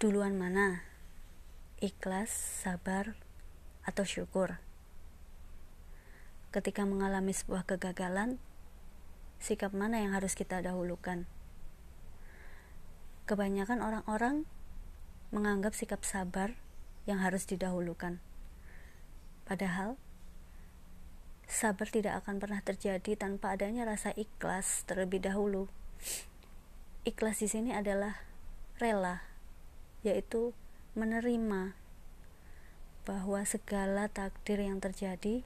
Duluan mana? Ikhlas, sabar, atau syukur? Ketika mengalami sebuah kegagalan, sikap mana yang harus kita dahulukan? Kebanyakan orang-orang menganggap sikap sabar yang harus didahulukan. Padahal, sabar tidak akan pernah terjadi tanpa adanya rasa ikhlas terlebih dahulu. Ikhlas di sini adalah rela yaitu menerima bahwa segala takdir yang terjadi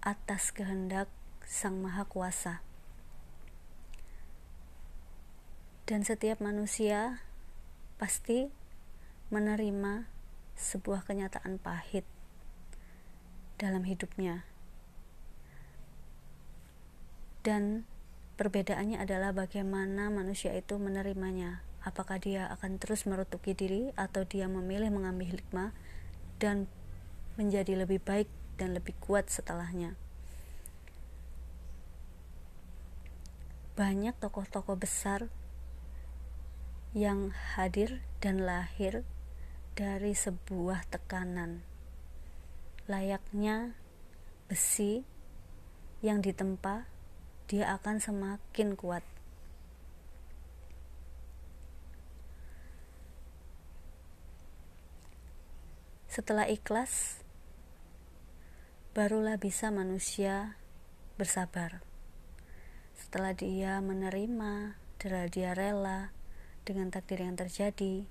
atas kehendak Sang Maha Kuasa. Dan setiap manusia pasti menerima sebuah kenyataan pahit dalam hidupnya. Dan perbedaannya adalah bagaimana manusia itu menerimanya apakah dia akan terus merutuki diri atau dia memilih mengambil hikmah dan menjadi lebih baik dan lebih kuat setelahnya. Banyak tokoh-tokoh besar yang hadir dan lahir dari sebuah tekanan. Layaknya besi yang ditempa, dia akan semakin kuat. Setelah ikhlas, barulah bisa manusia bersabar. Setelah dia menerima, setelah dia rela dengan takdir yang terjadi,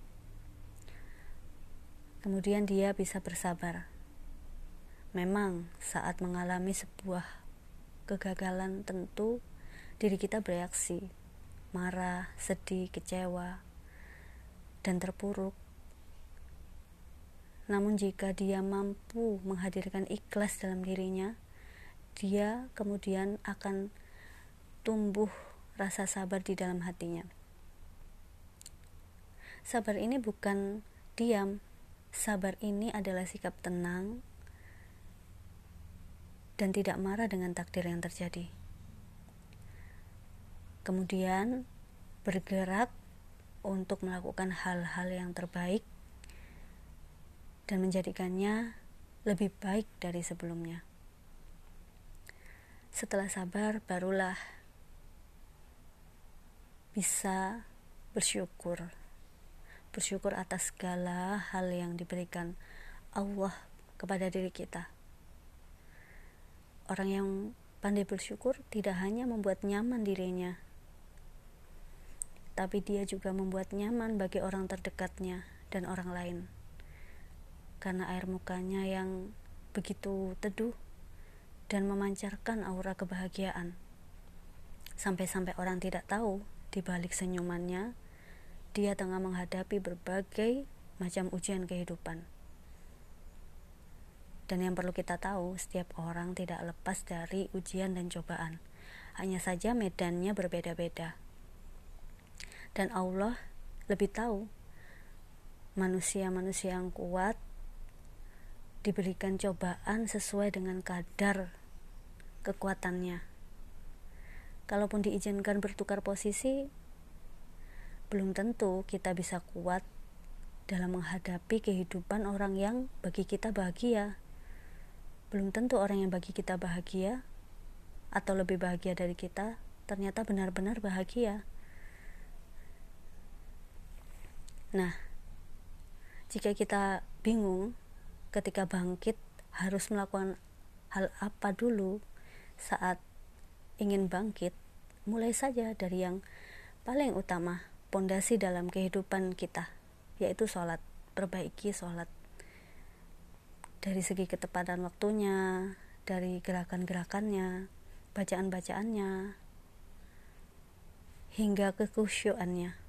kemudian dia bisa bersabar. Memang, saat mengalami sebuah kegagalan, tentu diri kita bereaksi, marah, sedih, kecewa, dan terpuruk namun jika dia mampu menghadirkan ikhlas dalam dirinya, dia kemudian akan tumbuh rasa sabar di dalam hatinya. Sabar ini bukan diam, sabar ini adalah sikap tenang dan tidak marah dengan takdir yang terjadi. Kemudian bergerak untuk melakukan hal-hal yang terbaik dan menjadikannya lebih baik dari sebelumnya. Setelah sabar, barulah bisa bersyukur. Bersyukur atas segala hal yang diberikan Allah kepada diri kita. Orang yang pandai bersyukur tidak hanya membuat nyaman dirinya, tapi dia juga membuat nyaman bagi orang terdekatnya dan orang lain karena air mukanya yang begitu teduh dan memancarkan aura kebahagiaan. Sampai-sampai orang tidak tahu di balik senyumannya dia tengah menghadapi berbagai macam ujian kehidupan. Dan yang perlu kita tahu, setiap orang tidak lepas dari ujian dan cobaan. Hanya saja medannya berbeda-beda. Dan Allah lebih tahu manusia-manusia yang kuat diberikan cobaan sesuai dengan kadar kekuatannya. Kalaupun diizinkan bertukar posisi, belum tentu kita bisa kuat dalam menghadapi kehidupan orang yang bagi kita bahagia. Belum tentu orang yang bagi kita bahagia atau lebih bahagia dari kita ternyata benar-benar bahagia. Nah, jika kita bingung ketika bangkit harus melakukan hal apa dulu saat ingin bangkit mulai saja dari yang paling utama pondasi dalam kehidupan kita yaitu sholat perbaiki sholat. Dari segi ketepatan waktunya dari gerakan-gerakannya bacaan-bacaannya hingga kekusyuannya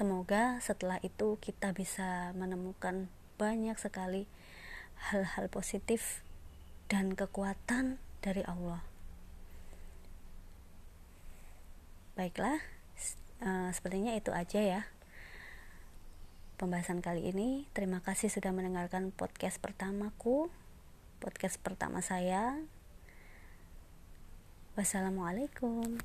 Semoga setelah itu kita bisa menemukan banyak sekali hal-hal positif dan kekuatan dari Allah. Baiklah, uh, sepertinya itu aja ya pembahasan kali ini. Terima kasih sudah mendengarkan podcast pertamaku, podcast pertama saya. Wassalamualaikum.